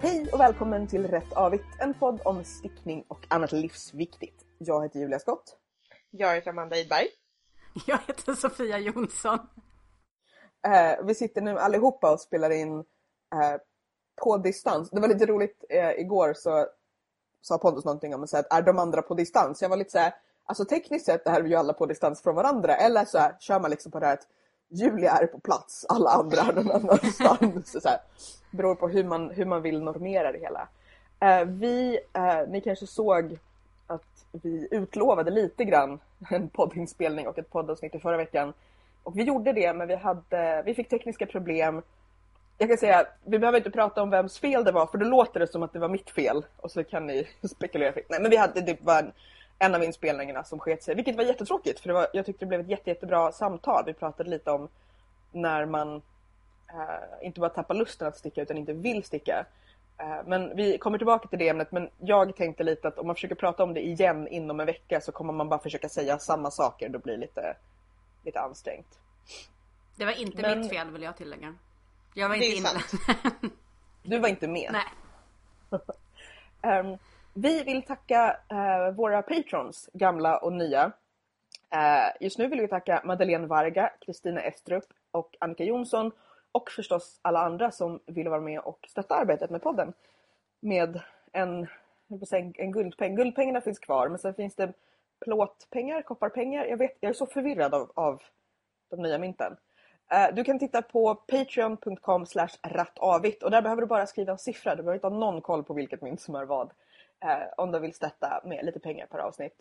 Hej och välkommen till Rätt Avigt, en podd om stickning och annat livsviktigt. Jag heter Julia Skott. Jag heter Amanda Idberg. Jag heter Sofia Jonsson. Eh, vi sitter nu allihopa och spelar in eh, på distans. Det var lite roligt, eh, igår så sa Pontus någonting om att är de andra på distans? Jag var lite såhär, alltså tekniskt sett är vi ju alla på distans från varandra. Eller så här, kör man liksom på det här att Julia är på plats, alla andra är någon annanstans. så här, beror på hur man, hur man vill normera det hela. Eh, vi, eh, ni kanske såg att vi utlovade lite grann en poddinspelning och ett poddavsnitt i förra veckan. Och vi gjorde det men vi, hade, vi fick tekniska problem. Jag kan säga, vi behöver inte prata om vems fel det var för då låter det som att det var mitt fel. Och så kan ni spekulera fritt. Nej men vi hade, det var en, en av inspelningarna som sket sig. Vilket var jättetråkigt för det var, jag tyckte det blev ett jätte, jättebra samtal. Vi pratade lite om när man eh, inte bara tappar lusten att sticka utan inte vill sticka. Eh, men vi kommer tillbaka till det ämnet men jag tänkte lite att om man försöker prata om det igen inom en vecka så kommer man bara försöka säga samma saker. Då blir det lite, lite ansträngt. Det var inte Men- mitt fel vill jag tillägga. Jag var inte sant. Du var inte med. Nej. Ehm, vi vill tacka eh, våra patrons, gamla och nya. Eh, just nu vill vi tacka Madeleine Varga, Kristina Estrup och Annika Jonsson och förstås alla andra som vill vara med och stötta arbetet med podden med en, en, en guldpeng. Guldpengarna finns kvar men sen finns det plåtpengar, kopparpengar. Jag, vet, jag är så förvirrad av, av de nya mynten. Eh, Du kan titta på patreon.com rattavigt och där behöver du bara skriva en siffra. Du behöver inte ha någon koll på vilket mynt som är vad eh, Om de vill stötta med lite pengar per avsnitt.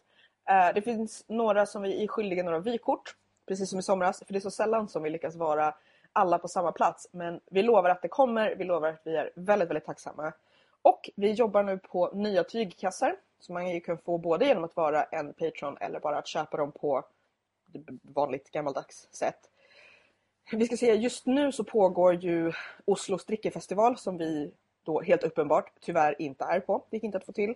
Eh, Det finns några som vi är skyldiga några vykort. Precis som i somras. För det är så sällan som vi lyckas vara alla på samma plats. Men vi lovar att det kommer. Vi lovar att vi är väldigt, väldigt tacksamma. Och vi jobbar nu på nya tygkassar. Som man ju kan få både genom att vara en Patreon eller bara att köpa dem på vanligt gammaldags sätt. Vi ska se, just nu så pågår ju Oslo strickefestival som vi då helt uppenbart tyvärr inte är på. Det gick inte att få till.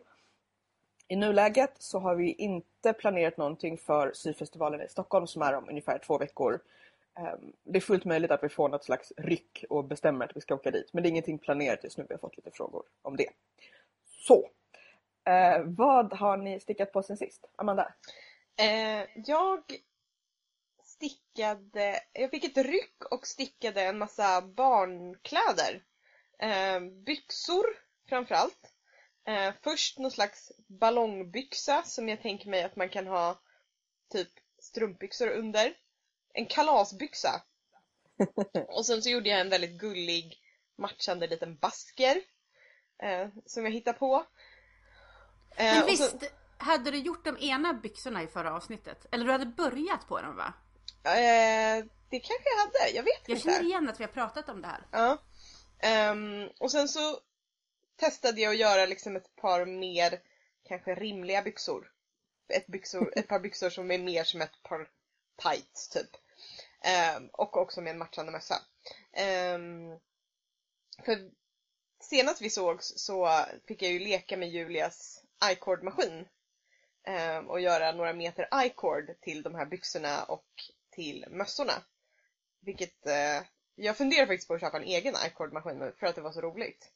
I nuläget så har vi inte planerat någonting för syfestivalen i Stockholm som är om ungefär två veckor. Ehm, det är fullt möjligt att vi får något slags ryck och bestämmer att vi ska åka dit. Men det är ingenting planerat just nu. Vi har fått lite frågor om det. Så. Eh, vad har ni stickat på sen sist? Amanda? Eh, jag stickade, jag fick ett ryck och stickade en massa barnkläder. Eh, byxor framförallt. Eh, först någon slags ballongbyxa som jag tänker mig att man kan ha typ strumpbyxor under. En kalasbyxa. och sen så gjorde jag en väldigt gullig matchande liten basker. Eh, som jag hittade på. Eh, Men visst så- hade du gjort de ena byxorna i förra avsnittet? Eller du hade börjat på dem va? Eh, det kanske jag hade, jag vet Jag inte. känner igen att vi har pratat om det här. Ja. Um, och sen så testade jag att göra liksom ett par mer kanske rimliga byxor. Ett, byxor, ett par byxor som är mer som ett par tights typ. Um, och också med en matchande mössa. Um, för senast vi sågs så fick jag ju leka med Julias iCord-maskin um, och göra några meter icord till de här byxorna och till mössorna. Vilket uh, jag funderar faktiskt på att köpa en egen i-cord-maskin nu för att det var så roligt.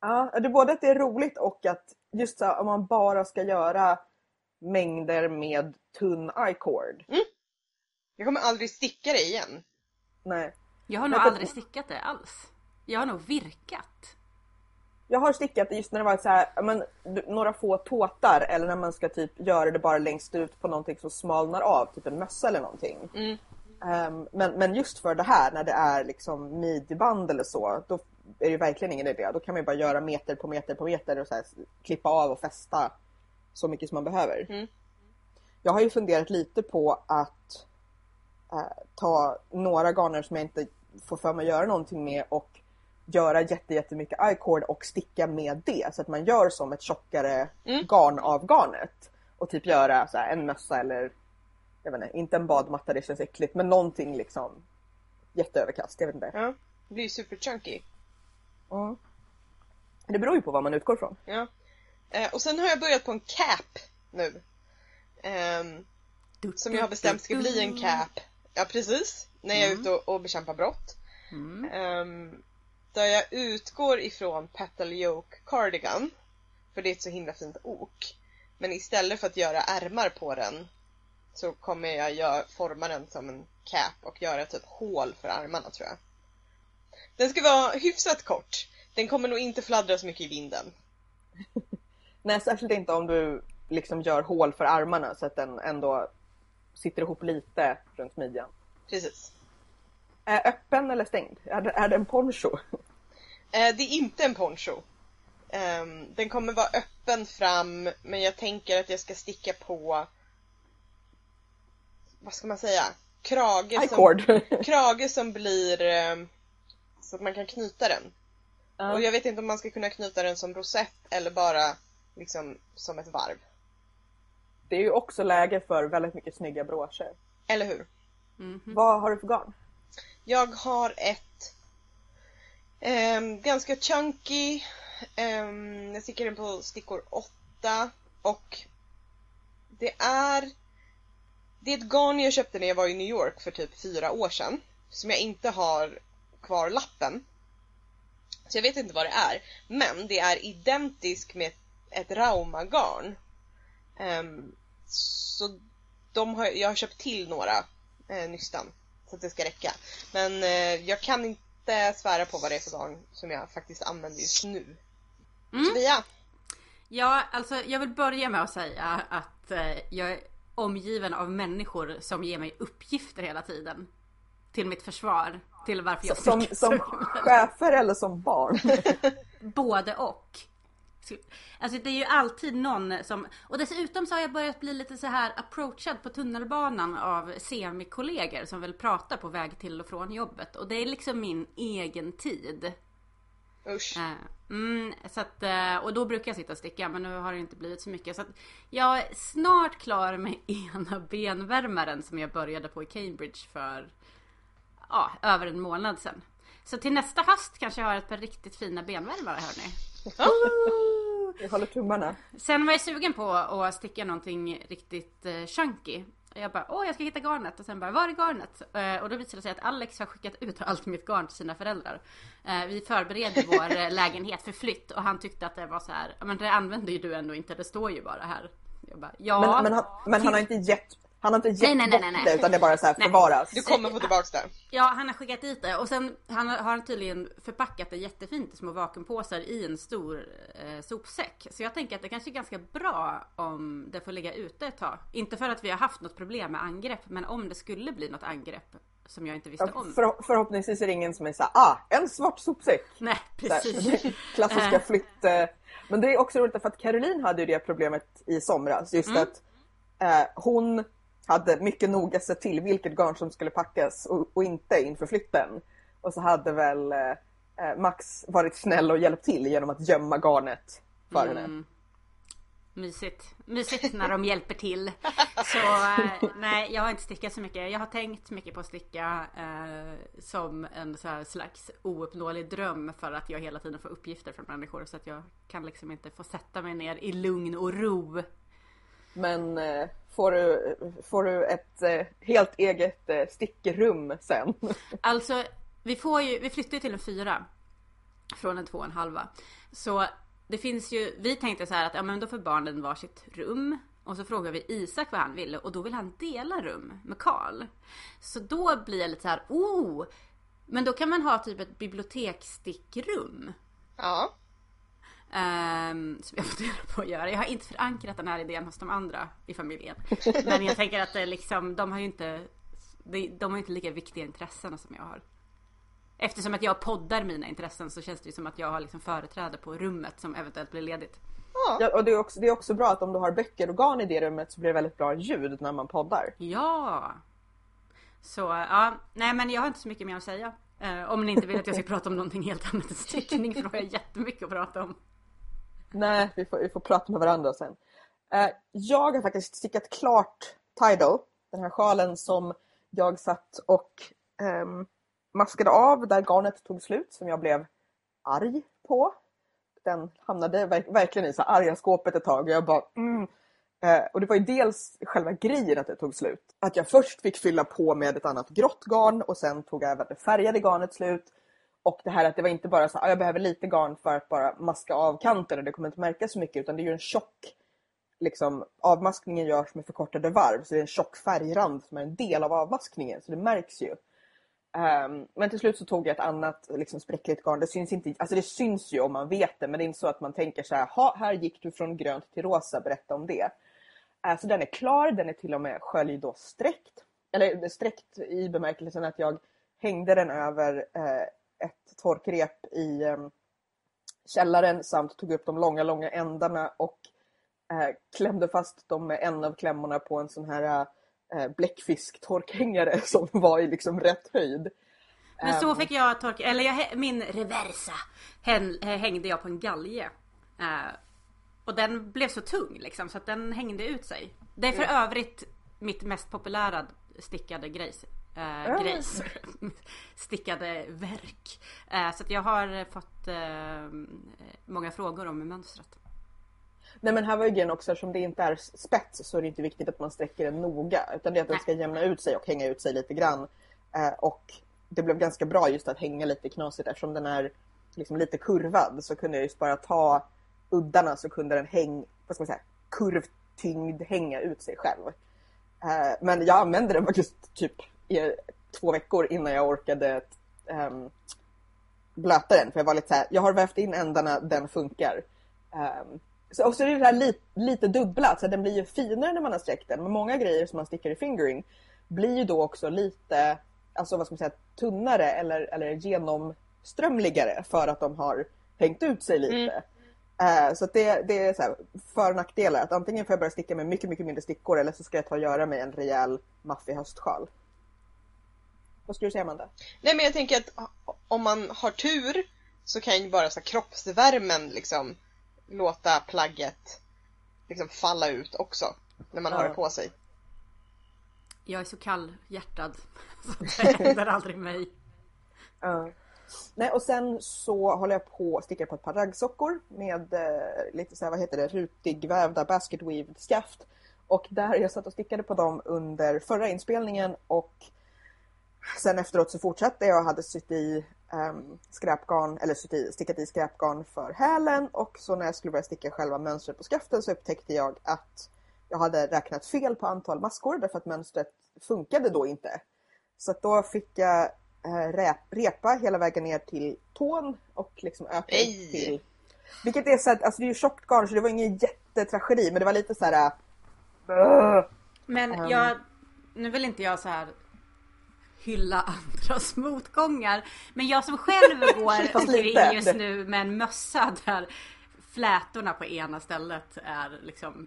Ja, det är både att det är roligt och att just så, här, om man bara ska göra mängder med tunn i-cord. Jag kommer aldrig sticka det igen. Nej. Jag har nog Men- aldrig stickat det alls. Jag har nog virkat. Jag har stickat det just när det var så här, men, några få tåtar eller när man ska typ göra det bara längst ut på någonting som smalnar av, typ en mössa eller någonting. Mm. Ehm, men, men just för det här när det är liksom midjeband eller så, då är det verkligen ingen idé. Då kan man bara göra meter på meter på meter och så här, klippa av och fästa så mycket som man behöver. Mm. Jag har ju funderat lite på att eh, ta några garner som jag inte får för mig att göra någonting med och göra jätte, jättemycket i-cord och sticka med det. Så att man gör som ett tjockare Mm. garn av garnet. Och typ göra så här, en mössa eller jag vet inte, inte en badmatta, det känns äckligt, men någonting liksom jätteöverkast, jag vet inte. Ja, det blir ju super chunky. Mm. Det beror ju på vad man utgår från. Ja. Eh, och sen har jag börjat på en cap nu. Ehm, som jag har bestämt ska bli en cap. Ja precis, när jag är Mm. ute och, och bekämpar brott. Mm. Ehm, Där jag utgår ifrån Petal Yoke Cardigan. För det är ett så himla fint ok. Men istället för att göra ärmar på den så kommer jag gör, forma den som en cap och göra typ hål för armarna tror jag. Den ska vara hyfsat kort. Den kommer nog inte fladdra så mycket i vinden. Nej, särskilt inte om du liksom gör hål för armarna så att den ändå sitter ihop lite runt midjan. Precis. Är öppen eller stängd? Är det, är det en poncho? Eh, det är inte en poncho. Ehm, den kommer vara öppen fram men jag tänker att jag ska sticka på vad ska man säga? Krage som, krage som blir ehm, så att man kan knyta den. Ja. Och jag vet inte om man ska kunna knyta den som rosett eller bara liksom som ett varv. Det är ju också läge för väldigt mycket snygga broscher. Eller hur? Mhm. Vad har du för garn? Jag har ett ehm, ganska chunky, ehm, jag stickar den på stickor 8 och det är det är ett garn jag köpte när jag var i New York för typ fyra år sedan som jag inte har kvar lappen. Så jag vet inte vad det är. Men det är identiskt med ett Rauma-garn. Ehm, så de har, jag har köpt till några eh, nystan så att det ska räcka. Men eh, jag kan inte svära på vad det är för garn som jag faktiskt använder just nu. Mm. Sofia? Ja, alltså jag vill börja med att säga att eh, jag omgiven av människor som ger mig uppgifter hela tiden. Till mitt försvar. Till varför jag Som, som chefer eller som barn? Både och. Alltså det är ju alltid någon som... Och dessutom så har jag börjat bli lite så här approachad på tunnelbanan av semikollegor som vill prata på väg till och från jobbet. Och det är liksom min egen tid. Usch. Eh, Mm, så att, eh, och då brukar jag sitta och sticka men nu har det inte blivit så mycket. Så att jag är snart klar med ena benvärmaren som jag började på i Cambridge för ja, över en månad sedan. Så till nästa höst kanske jag har ett par riktigt fina benvärmare hörni. Jag håller tummarna. Sen var jag sugen på att sticka någonting riktigt eh, chunky. Jag bara, åh jag ska hitta garnet. Och sen bara, var är garnet? Eh, och då visade det sig att Alex har skickat ut allt mitt garn till sina föräldrar. Eh, vi förberedde vår eh, lägenhet för flytt och han tyckte att det var så här, "Ja, men det använder ju du ändå inte, det står ju bara här. Jag bara, ja. Men, men, han, men han har inte gett, han har inte gett Nej, nej, nej, nej, nej. det utan det är bara så här förvaras. Du kommer få tillbaks det. Ja, han har skickat dit det och sen han har han tydligen förpackat det jättefint i små vakuumpåsar i en stor eh, sopsäck. Så jag tänker att det kanske är ganska bra om det får ligga ute ett tag. Inte för att vi har haft något problem med angrepp, men om det skulle bli något angrepp som jag inte visste om. För, förhoppningsvis är det ingen som är såhär, ah, en svart sopsäck. Nej, Så här, precis. Klassiska flytt... eh, Men det är också roligt för att Caroline hade ju det problemet i somras. Just Mm. att eh, hon hade mycket noga sett till vilket garn som skulle packas och, och inte inför flytten. Och så hade väl eh, eh, Max varit snäll och hjälpt till genom att gömma garnet för henne. Mm. Mysigt. Mysigt när de hjälper till. Så eh, nej, jag har inte stickat så mycket. Jag har tänkt mycket på att sticka eh, som en så slags ouppnåelig dröm för att jag hela tiden får uppgifter från människor så att jag kan liksom inte få sätta mig ner i lugn och ro. Men eh, får, du, får du ett eh, helt eget eh, stickrum sen? Alltså, vi får ju, vi flyttar ju till en fyra. Från en två och en halva. Så det finns ju, vi tänkte så här att ja men då får barnen varsitt rum. Och så frågar vi Isak vad han ville och då vill han dela rum med Karl. Så då blir jag lite så här, oh! Men då kan man ha typ ett biblioteksstickrum. Ja. Um, som jag funderar på att göra. Jag har inte förankrat den här idén hos de andra i familjen. Men jag tänker att det liksom, de har ju inte, de, de har inte lika viktiga intressen som jag har. Eftersom att jag poddar mina intressen så känns det ju som att jag har liksom företräde på rummet som eventuellt blir ledigt. Ja. Ja, och det är, också, det är också bra att om du har böcker och garn i det rummet så blir det väldigt bra ljud när man poddar. Ja! Så ja, nej men jag har inte så mycket mer att säga. Eh, om ni inte vill att jag ska prata om någonting helt annat än stickning för då har jag jättemycket att prata om. Nej, vi får, vi får prata med varandra sen. Eh, jag har faktiskt stickat klart Tidal, den här sjalen som jag satt och um, maskade av där garnet tog slut som jag blev arg på. Den hamnade verk- verkligen i så arga skåpet ett tag och jag bara mm. eh, Och det var ju dels själva grejen att det tog slut. Att jag först fick fylla på med ett annat grått garn och sen tog även det färgade garnet slut. Och det här att det var inte bara så att jag behöver lite garn för att bara maska av kanten och det kommer inte märkas så mycket utan det är ju en tjock liksom, avmaskningen görs med förkortade varv så det är en tjock färgrand som är en del av avmaskningen så det märks ju. Um, men till slut så tog jag ett annat liksom, spräckligt garn. Det syns, inte, alltså det syns ju om man vet det men det är inte så att man tänker så här, ha, här gick du från grönt till rosa, berätta om det. Uh, så den är klar, den är till och med sköljd och sträckt. Eller eh, sträckt i bemärkelsen att jag hängde den över uh, ett torkrep i um, källaren samt tog upp de långa, långa ändarna och uh, klämde fast dem med en av klämmorna på en sån här eh, bläckfisktorkhängare som var i liksom rätt höjd. Men så Ehm, fick jag torka, eller jag, min reversa hän- hängde jag på en galge. Eh, och den blev så tung liksom så att den hängde ut sig. Det är för övrigt mitt mest populära stickade grejs. Eh, Ja. grejs. stickade verk. Eh, så jag har fått eh, många frågor om mönstret. Nej men här var ju grejen också, eftersom det inte är spets så är det inte viktigt att man sträcker den noga. Utan det är att den ska jämna ut sig och hänga ut sig lite grann. Eh, och det blev ganska bra just att hänga lite knasigt eftersom den är liksom lite kurvad så kunde jag just bara ta uddarna så kunde den häng, vad ska man säga, kurvtyngd hänga ut sig själv. Eh, men jag använde den faktiskt typ i två veckor innan jag orkade ehm, blöta den. För jag var lite så här, jag har vävt in ändarna, den funkar. Ehm, så, och så är det det här lite, lite dubbla, så den blir ju finare när man har sträckt den. Men många grejer som man stickar i fingering blir ju då också lite, alltså vad ska man säga, tunnare eller, eller genomströmligare för att de har hängt ut sig lite. Eh, så det, det är så här, för och nackdelar. Att antingen får jag börja sticka med mycket, mycket mindre stickor eller så ska jag ta och göra mig en rejäl maffig höstsjal. Vad skulle du säga Amanda? Nej men jag tänker att om man har tur så kan ju bara så här, kroppsvärmen liksom låta plagget liksom falla ut också när man har Ja. det på sig. Jag är så kallhjärtad. Så det händer aldrig mig. Ja. Nej, och sen så håller jag på att sticka på ett par raggsockor med eh, lite så här, vad heter det, rutigvävda basket weaved skaft. Och där jag satt och stickade på dem under förra inspelningen och sen efteråt så fortsatte jag och hade sytt i um, skräpgarn, eller sytt i, stickat i skräpgarn för hälen och så när jag skulle börja sticka själva mönstret på skaften så upptäckte jag att jag hade räknat fel på antal maskor därför att mönstret funkade då inte. Så att då fick jag rep, repa hela vägen ner till tån och liksom öka Nej. till... Vilket är så att, alltså det är ju tjockt garn så det var ingen jättetragedi men det var lite så här. äh, Men Ehm. jag, nu vill inte jag så här hylla andras motgångar. Men jag som själv går omkring just nu med en mössa där flätorna på ena stället är liksom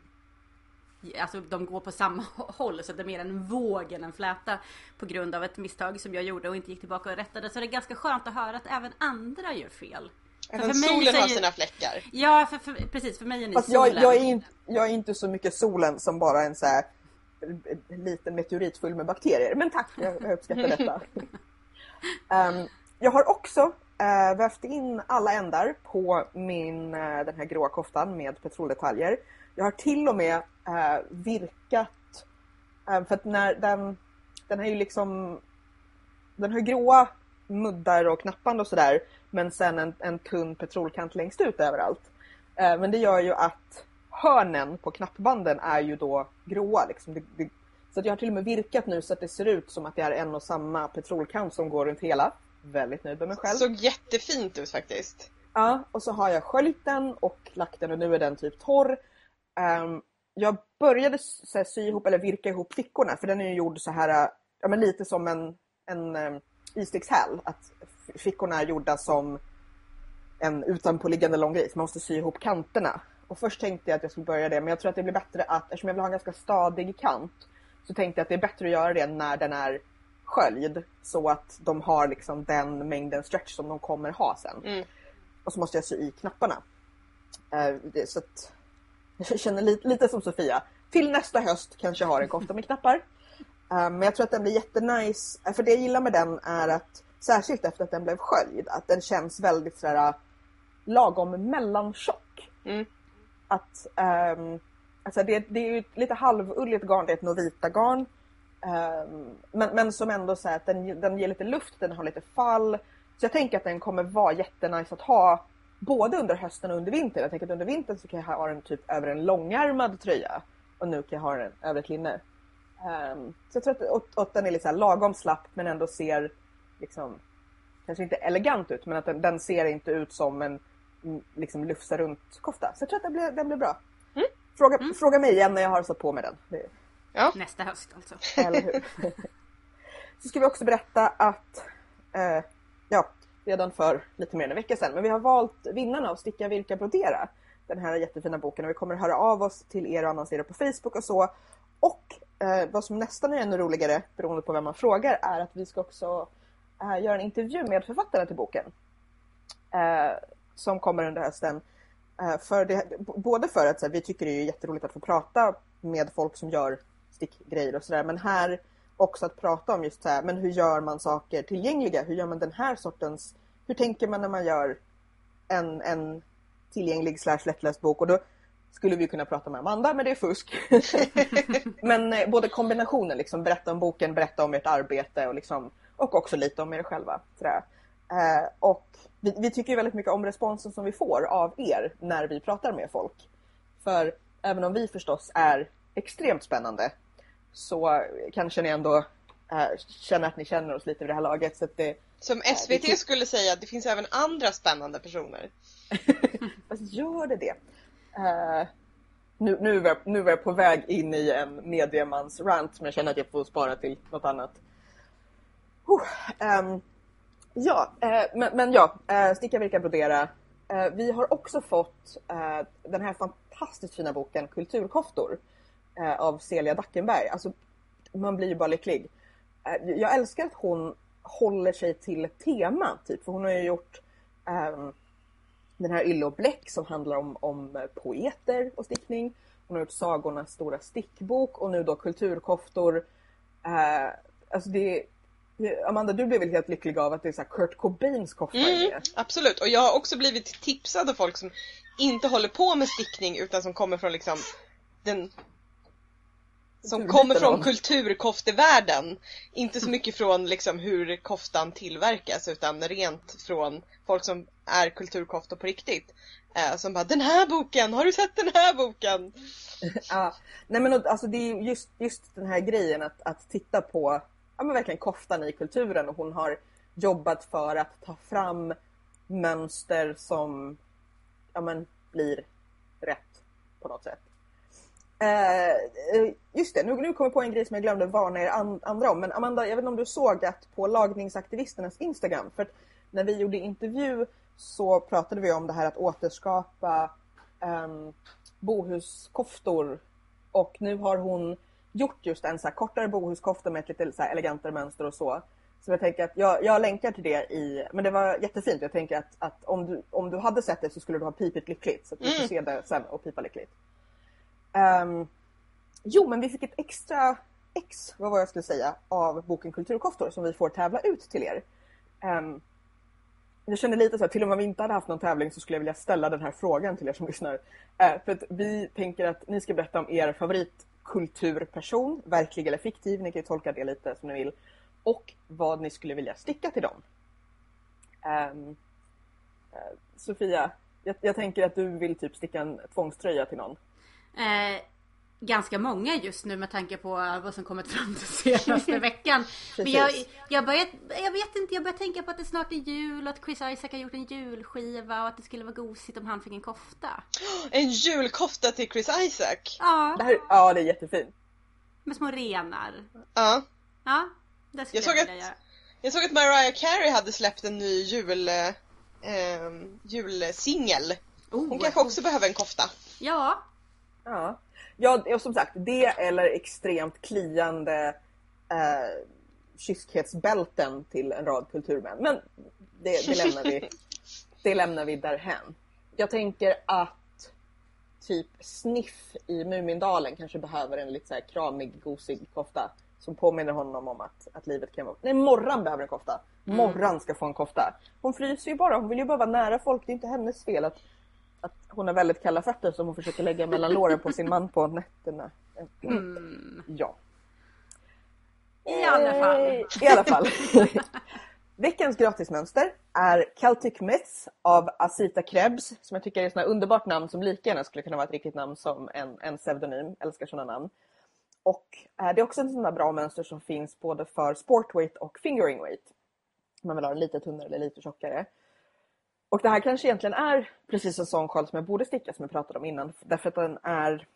Alltså de går på samma håll så det är mer en våg än en fläta på grund av ett misstag som jag gjorde och inte gick tillbaka och rättade. Så det är ganska skönt att höra att även andra gör fel. För Även för mig solen har ju- sina fläckar. Ja, för, för, precis för mig är ni Fast jag, solen. jag, är inte, jag är inte så mycket solen som bara en så här liten meteorit full med bakterier. Men tack, jag, jag uppskattar detta. Ehm, jag har också uh, vävt in alla ändar på min, eh, den här gråa koftan med petroldetaljer. Jag har till och med eh, virkat, eh, för att när den, den har ju liksom, den har gråa muddar och knappband och sådär, men sen en, en tunn petrolkant längst ut överallt. Eh, men det gör ju att hörnen på knappbanden är ju då gråa. Liksom. Det, det, så att jag har till och med virkat nu så att det ser ut som att det är en och samma petrolkant som går runt hela. Väldigt nöjd med mig själv. Såg jättefint ut faktiskt. Ja, och så har jag sköljt den och lagt den och nu är den typ torr. Ehm, jag började så här, sy ihop eller virka ihop fickorna för den är ju gjord så här, ja men lite som en, en um, istickshäl. Att fickorna är gjorda som en utanpåliggande lång grej så man måste sy ihop kanterna. Och först tänkte jag att jag skulle börja det men jag tror att det blir bättre att, eftersom jag vill ha en ganska stadig kant, så tänkte jag att det är bättre att göra det när den är sköljd så att de har liksom den mängden stretch som de kommer ha sen. Mm. Och så måste jag sy i knapparna. Eh, så att jag känner lite, lite som Sofia. Till nästa höst kanske jag har en kofta med knappar. Eh, men jag tror att den blir jättenice. Eh, För det jag gillar med den är att, särskilt efter att den blev sköljd, att den känns väldigt sådär lagom mellantjock. Mm. Att, um, alltså det, det är ju ett lite halvulligt garn, det är ett Novita-garn. Um, ehm, men, men som ändå så att den, den ger lite luft, den har lite fall. Så jag tänker att den kommer vara jättenice att ha både under hösten och under vintern. Jag tänker att under vintern så kan jag ha den typ över en långärmad tröja och nu kan jag ha den över ett linne. Um, så jag tror att, och, och den är lite lagom slapp men ändå ser liksom kanske inte elegant ut men att den, den ser inte ut som en liksom lufsa runt kofta. Så jag tror att den blir, den blir bra. Mm. Fråga, Mm. fråga mig igen när jag har satt på mig den. Det, Nästa höst alltså. eller hur? Så ska vi också berätta att, eh, ja, redan för lite mer än en vecka sedan, men vi har valt vinnarna av Sticka, Virka, Brodera. Den här jättefina boken och vi kommer höra av oss till er och annonsera på Facebook och så. Och eh, vad som nästan är ännu roligare, beroende på vem man frågar, är att vi ska också eh, göra en intervju med författarna till boken. Som kommer under hösten. Eh, för det, både för att här, vi tycker det är jätteroligt att få prata med folk som gör stickgrejer och sådär. Men här också att prata om just så här, men hur gör man saker tillgängliga? Hur gör man den här sortens, hur tänker man när man gör en, en tillgänglig slash lättläst bok? Och då skulle vi kunna prata med Amanda, men det är fusk. men eh, både kombinationen, liksom, berätta om boken, berätta om ert arbete och, liksom, och också lite om er själva. Sådär. Eh, och vi, vi tycker ju väldigt mycket om responsen som vi får av er när vi pratar med folk. För även om vi förstås är extremt spännande så kanske ni ändå eh, känner att ni känner oss lite vid det här laget. Så det, Som det SVT tyck- skulle säga, det finns även andra spännande personer. fast gör det det? Eh, nu, nu, jag, nu är jag på väg in i en mediemans rant men jag känner att jag får spara till något annat. Huh, ehm, ja, eh, men, men ja, eh, Sticka, Virka, Brodera. Eh, vi har också fått eh, den här fantastiskt fina boken Kulturkoftor eh, av Celia Dackenberg. Alltså, man blir ju bara lycklig. Eh, jag älskar att hon håller sig till ett tema, typ. För hon har ju gjort ehm, den här Ylle och Bläck som handlar om, om poeter och stickning. Hon har gjort Sagornas stora stickbok och nu då Kulturkoftor. Eh, alltså det, det- Amanda, du blev väl helt lycklig av att det är så Kurt Cobains kofta är Mm, med? absolut, och jag har också blivit tipsad av folk som inte håller på med stickning utan som kommer från liksom den som kommer från kulturkoftevärlden. Inte så mycket från liksom hur koftan tillverkas utan rent från folk som är kulturkoftor på riktigt. Eh, som bara den här boken, har du sett den här boken? Ja, nej men alltså det är ju just, just den här grejen att, att titta på ja, men verkligen koftan i kulturen och hon har jobbat för att ta fram mönster som ja, men, blir rätt på något sätt. Eh, eh just det, nu, nu kommer jag på en grej som jag glömde varna er and, andra om. Men Amanda, jag vet inte om du såg att på lagningsaktivisternas Instagram, för att när vi gjorde intervju så pratade vi om det här att återskapa um, bohuskoftor och nu har hon gjort just en så här kortare bohuskofta med ett lite så här elegantare mönster och så. Så jag tänker att jag, jag länkar till det i, men det var jättefint. Jag tänker att, att om, du, om du hade sett det så skulle du ha pipit lyckligt. Så att du får Mm. se det sen och pipa lyckligt. Ehm, jo, men vi fick ett extra ex, vad var jag skulle säga, av boken Kulturkoftor som vi får tävla ut till er. Ehm, jag kände lite så att till och med om vi inte hade haft någon tävling så skulle jag vilja ställa den här frågan till er som lyssnar. Eh, för att vi tänker att ni ska berätta om er kulturperson, verklig eller fiktiv, ni kan ju tolka det lite som ni vill. Och vad ni skulle vilja sticka till dem. Um, uh, Sofia, jag, jag tänker att du vill typ sticka en tvångströja till någon. Eh, ganska många just nu med tanke på vad som kommit fram den senaste veckan. Men jag, jag, börjar, jag vet inte, jag börjar tänka på att det snart är jul och att Chris Isaac har gjort en julskiva och att det skulle vara gosigt om han fick en kofta. En julkofta till Chris Isaac. Det Ja, här, ja, det är jättefint. med små renar. Ja. Ja, det skulle Jag såg jag, att- göra. Jag såg att Mariah Carey hade släppt en ny jul, eh, ehm, julsingel. Hon Oh, kanske också behöver en kofta. Ja, Ja. Ja, som sagt, det eller extremt kliande eh, kyskhetsbälten till en rad kulturmän. Men det, det, lämnar vi, det lämnar vi därhän. Jag tänker att typ Sniff i Mumindalen kanske behöver en lite så här kramig, gosig kofta som påminner honom om att, att livet kan vara... Nej, Morran behöver en kofta. Morran ska få en kofta. Hon fryser ju bara, hon vill ju bara vara nära folk. Det är inte hennes fel att, att hon har väldigt kalla fötter som hon försöker lägga mellan låren på sin man på nätterna. mm. Ja. i alla fall. Eh, I alla fall. Veckans gratismönster är Celtic Myths av Asita Krebs som jag tycker är ett underbart namn som lika gärna skulle kunna vara ett riktigt namn som en, en pseudonym. Älskar sådana namn. Och eh, det är också ett sånt där bra mönster som finns både för sportweight och fingering weight. Man vill ha den lite tunnare eller lite tjockare. Och det här kanske egentligen är precis en sån sjal som jag borde sticka som jag pratade om innan. Därför att den är,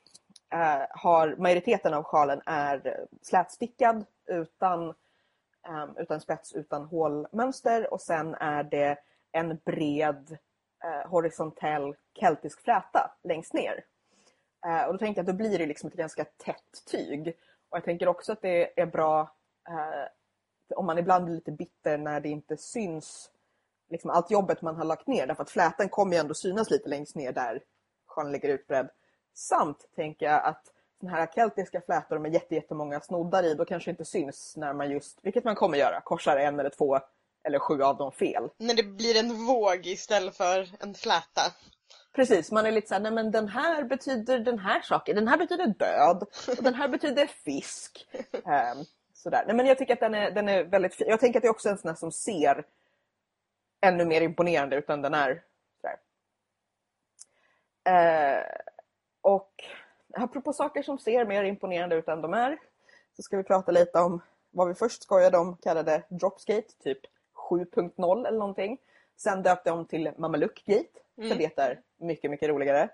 eh, har, majoriteten av sjalen är eh, slätstickad utan um, utan spets, utan hålmönster och sen är det en bred uh, horisontell keltisk fläta längst ner. Eh, och då tänker jag att då blir det liksom ett ganska tätt tyg. Och jag tänker också att det är bra om man ibland blir lite bitter när det inte syns liksom allt jobbet man har lagt ner. Därför att flätan kommer ju ändå synas lite längst ner där sjalen ligger utbredd. Samt tänker jag att såna här keltiska flätor med jättemånga snoddar i, då kanske inte syns när man just, vilket man kommer göra, korsar en eller två eller sju av dem fel. När det blir en våg istället för en fläta. Precis, man är lite såhär, nej men den här betyder den här saken, den här betyder död och den här betyder fisk. Um, sådär. Nej men jag tycker att den är, den är väldigt fin. Jag tänker att det är också en sån här som ser ännu mer imponerande ut än den är. Sådär. Uh, och apropå saker som ser mer imponerande ut än de är så ska vi prata lite om vad vi först skojade om kallade Dropskate, typ 7.0 eller någonting. Sen döpte de till Mamalukgate, mm. för det är mycket, mycket roligare.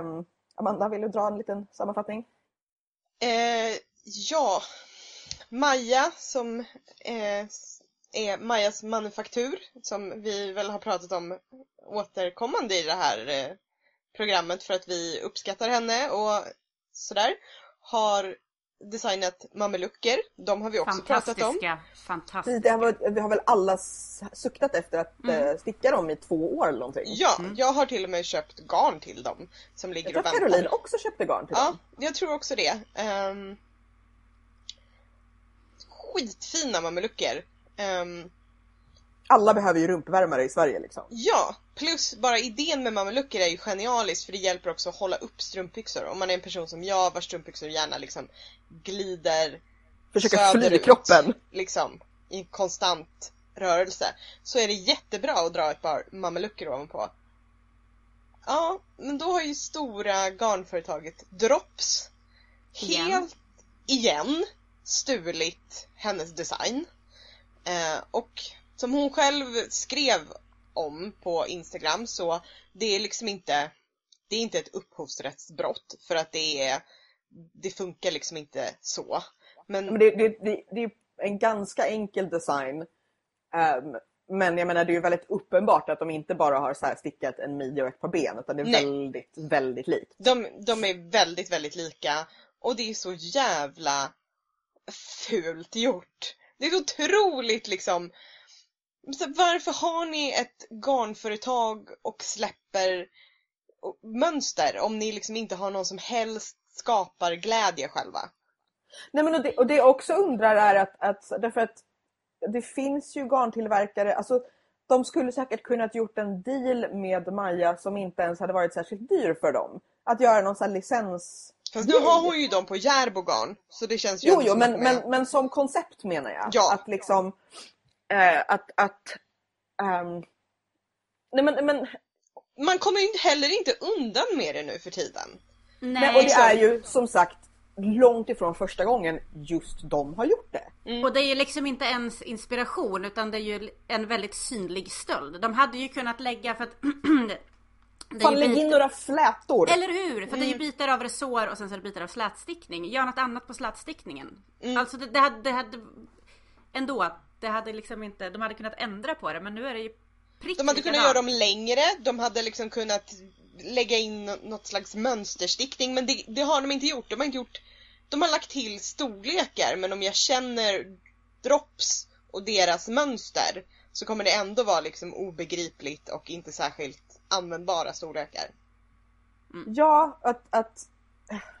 Um, Amanda, vill du dra en liten sammanfattning? Eh, ja, Maja som eh, är Majas manufaktur som vi väl har pratat om återkommande i det här eh, programmet för att vi uppskattar henne och sådär. Har designat mamelucker. De har vi också pratat om. Fantastiska. Det har, vi har väl alla suktat efter att mm. Eh, sticka dem i två år eller någonting. Ja, mm. jag har till och med köpt garn till dem. Som ligger jag tror Caroline också köpte garn till ja, dem. Ja, jag tror också det. Um, skitfina mamelucker. Um, alla behöver ju rumpvärmare i Sverige liksom. Ja, plus bara idén med mamelucker är ju genialisk för det hjälper också att hålla upp strumpbyxor. Om man är en person som jag vars strumpbyxor gärna liksom glider Försöker fly kroppen. Liksom, i konstant rörelse. Så är det jättebra att dra ett par mamelucker ovanpå. Ja, men då har ju stora garnföretaget Drops igen. helt igen stulit hennes design. Eh, och som hon själv skrev om på Instagram så det är liksom inte det är inte ett upphovsrättsbrott för att det är det funkar liksom inte så. Men, men det, det, det, det, är en ganska enkel design. Um, men jag menar det är ju väldigt uppenbart att de inte bara har så stickat en midja och ett par ben utan det är Nej. väldigt, väldigt likt. De, de är väldigt, väldigt lika och det är så jävla fult gjort. Det är så otroligt liksom så varför har ni ett garnföretag och släpper mönster om ni liksom inte har någon som helst skapar glädje själva? Nej men och det, och det jag också undrar är att, att därför att det finns ju garntillverkare, alltså de skulle säkert kunnat gjort en deal med Maja som inte ens hade varit särskilt dyr för dem. Att göra någon sån här licens... Fast nu har hon ju dem på Järbogarn så det känns ju Jo, jo men, men, men som koncept menar jag. Ja. Att liksom eh, att, att um, nej men, men man kommer ju heller inte undan med det nu för tiden. Nej. nej och det är ju som sagt långt ifrån första gången just de har gjort det. Mm. Och det är ju liksom inte ens inspiration utan det är ju en väldigt synlig stöld. De hade ju kunnat lägga för att Fan lägg in några flätor! Eller hur! För mm. det är ju mm. bitar av resår och sen så är det bitar av slätstickning. Gör något annat på slätstickningen. Mm. Alltså det, det, hade, det hade ändå det hade liksom inte, de hade kunnat ändra på det men nu är det ju prick De hade kunnat göra dem längre, de hade liksom kunnat lägga in något slags mönsterstickning men det, det, har de inte gjort. De har inte gjort De har lagt till storlekar men om jag känner drops och deras mönster så kommer det ändå vara liksom obegripligt och inte särskilt användbara storlekar. Mm. Ja, att, att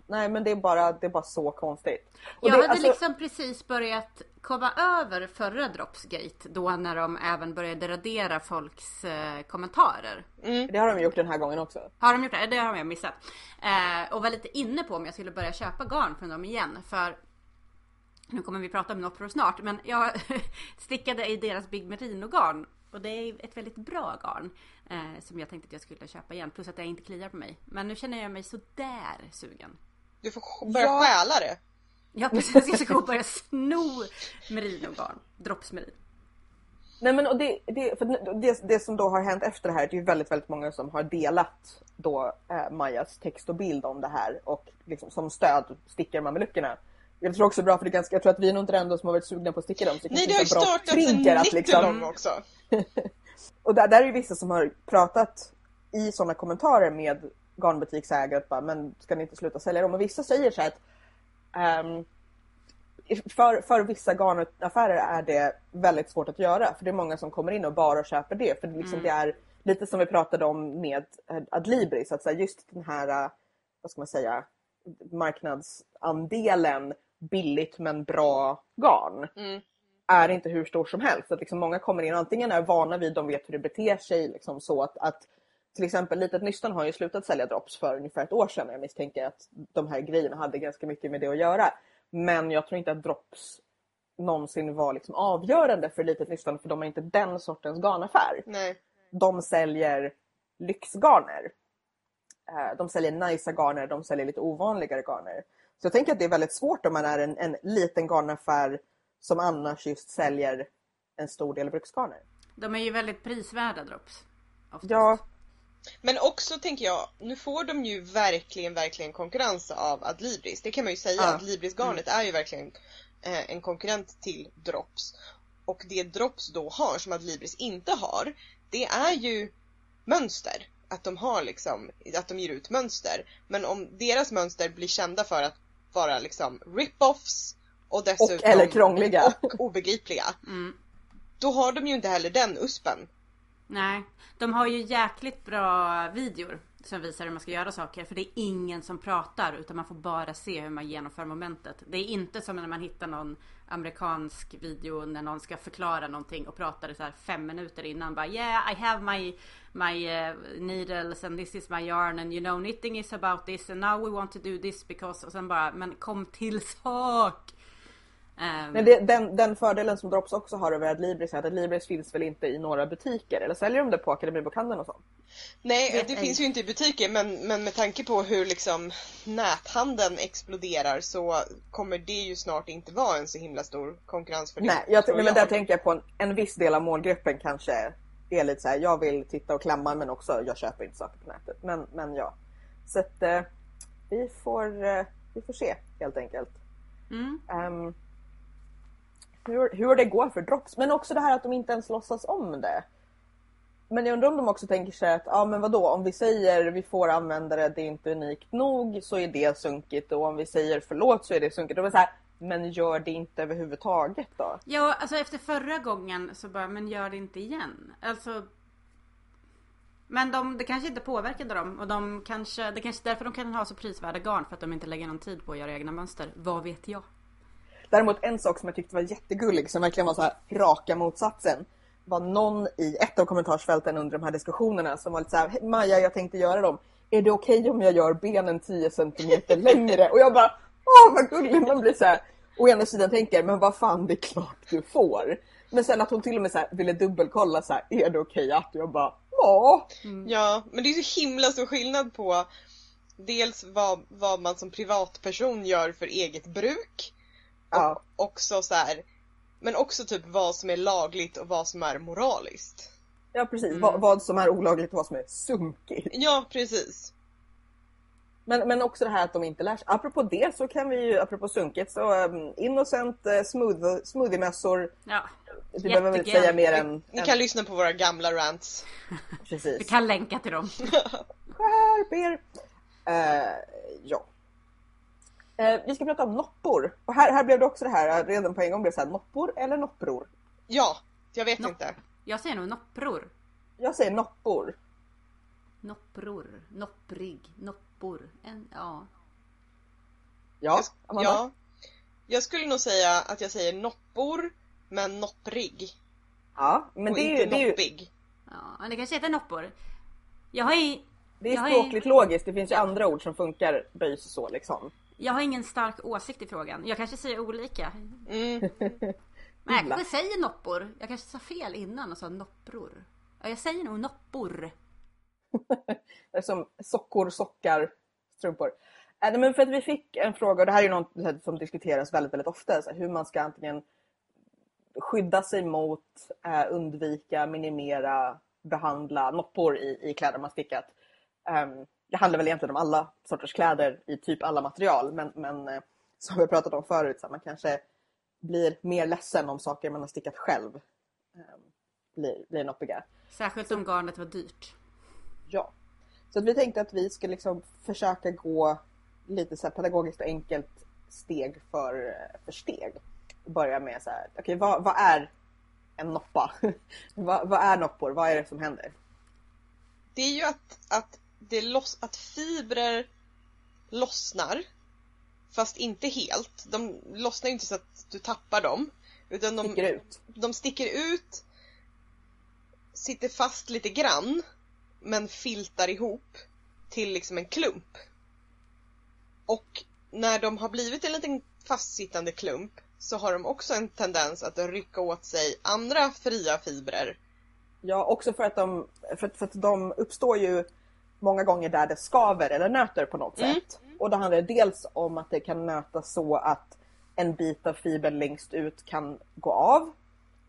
Nej men det är bara, det är bara så konstigt. Och jag det, hade alltså... liksom precis börjat komma över förra Dropsgate då när de även började radera folks eh, kommentarer. Mm. Det har de gjort den här gången också. Har de gjort det? Det har jag missat. Eh, och var lite inne på om jag skulle börja köpa garn från dem igen för nu kommer vi prata om Nopro snart, men jag stickade i deras Big Merino-garn. Och det är ett väldigt bra garn. Eh, som jag tänkte att jag skulle köpa igen. Plus att det inte kliar på mig. Men nu känner jag mig sådär sugen. Du får börja Ja. stjäla det. Ja precis, jag ska gå och börja sno merino-garn. Droppsmerin. Nej men och det, det, för det, det som då har hänt efter det här, det är ju väldigt, väldigt många som har delat då eh, Majas text och bild om det här och liksom som stöd stickar mameluckerna. Jag tror också det bra för det är ganska, jag tror att vi är nog inte de enda som har varit sugna på att sticka dem. Så Nej, det har ju startats en att nittulong liksom, också. Och där, där är ju vissa som har pratat i sådana kommentarer med garnbutiksägare att bara, men ska ni inte sluta sälja dem? Och vissa säger så här att ehm, för, för vissa garnaffärer är det väldigt svårt att göra. För det är många som kommer in och bara köper det. För det, liksom, det är lite som vi pratade om med Adlibris. Att så här, just den här, vad ska man säga, marknadsandelen billigt men bra garn Mm. Är inte hur stor som helst. Att liksom många kommer in och antingen är vana vid, de vet hur det beter sig. Liksom så att, att till exempel Litet Nystan har ju slutat sälja drops för ungefär ett år sedan. Jag misstänker att de här grejerna hade ganska mycket med det att göra. Men jag tror inte att drops någonsin var liksom avgörande för Litet Nystan för de är inte den sortens garnaffär. Nej. De säljer lyxgarner. Eh, De säljer nice garner, de säljer lite ovanligare garner. Så jag tänker att det är väldigt svårt om man är en, en liten garnaffär som annars just säljer en stor del bruksgarner. De är ju väldigt prisvärda drops. Oftast. Ja, Men också tänker jag, nu får de ju verkligen, verkligen konkurrens av Adlibris. Det kan man ju säga. Ja. Adlibris-garnet är ju verkligen eh, en konkurrent till Drops. Och det Drops då har, som Adlibris inte har, det är ju mönster. Att de har liksom, att de ger ut mönster. Men om deras mönster blir kända för att vara liksom rip-offs och dessutom och eller krångliga. och obegripliga. Mm. Då har de ju inte heller den uspen. Nej, de har ju jäkligt bra videor som visar hur man ska göra saker. För det är ingen som pratar utan man får bara se hur man genomför momentet. Det är inte som när man hittar någon amerikansk video när någon ska förklara någonting och pratar så här fem minuter innan. Bara yeah I have my, my uh, needles and this is my yarn and you know knitting is about this and now we want to do this because och sen bara men kom till sak. Ehm, Men det, den, den fördelen som Drops också har över Adlibris är att Adlibris finns väl inte i några butiker? Eller säljer de det på Akademibokhandeln och sånt? Nej, det finns ju inte i butiker men, men med tanke på hur liksom näthandeln exploderar så kommer det ju snart inte vara en så himla stor konkurrensfördel. Nej, jag, nej, men där tänker jag på en, en viss del av målgruppen kanske är lite så här. jag vill titta och klämma men också jag köper inte saker på nätet. Men, men ja. Så att eh, vi, får, eh, vi får se helt enkelt. mm. Ehm, hur, hur det går för Drops. Men också det här att de inte ens låtsas om det. Men jag undrar om de också tänker sig att, ja men vadå, om vi säger vi får använda det, det är inte unikt nog, så är det sunkigt. Och om vi säger förlåt så är det sunkigt. Och är så här, men gör det inte överhuvudtaget då? Ja, alltså efter förra gången så bara, men gör det inte igen. Alltså. Men de, det kanske inte påverkade dem och de kanske, det kanske är därför de kan ha så prisvärda garn för att de inte lägger någon tid på att göra egna mönster. Vad vet jag? Däremot en sak som jag tyckte var jättegullig, som verkligen var så här raka motsatsen, var någon i ett av kommentarsfälten under de här diskussionerna som var lite så här, Maja jag tänkte göra dem. Är det okej om jag gör benen 10 centimeter längre? Och jag bara, åh vad gullig man blir så här. Å ena sidan tänker, men vad fan det är klart du får. Men sen att hon till och med så här, ville dubbelkolla så här, är det okej att? Och jag bara, ja. Mm. Ja, men det är så himla stor skillnad på dels vad, vad man som privatperson gör för eget bruk ja. och också så här, men också typ vad som är lagligt och vad som är moraliskt. Ja precis, vad, vad som är olagligt och vad som är sunkigt. Ja, precis. Men, men också det här att de inte lär sig. Apropå det så kan vi ju, apropå sunkigt, så um, Innocent uh, smooth, smoothie-mässor. Ja, Vi behöver väl inte säga mer än... Ni än kan lyssna på våra gamla rants. vi precis. kan länka till dem. Skärp er! Eh, ja. Eh, vi ska prata om noppor. Och här, här blev det också det här, eh, redan på en gång blev det så här, noppor eller noppror? Ja, jag vet Nopp. inte. Jag säger nog noppror. Jag säger noppor. Noppror, nopprig, noppor. En, ja. Ja, Jag, Amanda? ja. Jag skulle nog säga att jag säger noppor, men nopprig. ja men och det är, inte ju, det, är ju, noppig. ja. men Det kanske heter noppor. Jag har i... det är har språkligt logiskt, det finns ju andra ord som funkar böjs så liksom. Jag har ingen stark åsikt i frågan. Jag kanske säger olika. Mm. Men jag kanske säger noppor. Jag kanske sa fel innan och sa noppror. Ja, jag säger nog noppor. Det är som sockor, sockar, strumpor. Äh, men för att vi fick en fråga, och det här är ju något som diskuteras väldigt, väldigt ofta. Hur man ska antingen skydda sig mot, eh, undvika, minimera, behandla noppor i, i kläder man stickat. Um, det handlar väl egentligen om alla sorters kläder i typ alla material. Men, men eh, som vi pratat om förut, så man kanske blir mer ledsen om saker man har stickat själv um, blir, blir noppiga. Särskilt om garnet var dyrt. Ja. Så att vi tänkte att vi skulle liksom försöka gå lite så pedagogiskt och enkelt steg för, för steg. Börja med så här, okej okay, vad, vad är en noppa? vad, vad är noppor? Vad är det som händer? Det är ju att, att, det loss, att fibrer lossnar fast inte helt. De lossnar inte så att du tappar dem. Utan de sticker ut. De sticker ut, sitter fast lite grann men filtar ihop till liksom en klump. Och när de har blivit en liten fastsittande klump så har de också en tendens att rycka åt sig andra fria fibrer. Ja, också för att de, för, för att de uppstår ju många gånger där det skaver eller nöter på något mm. sätt. Och då handlar det dels om att det kan nöta så att en bit av fibern längst ut kan gå av.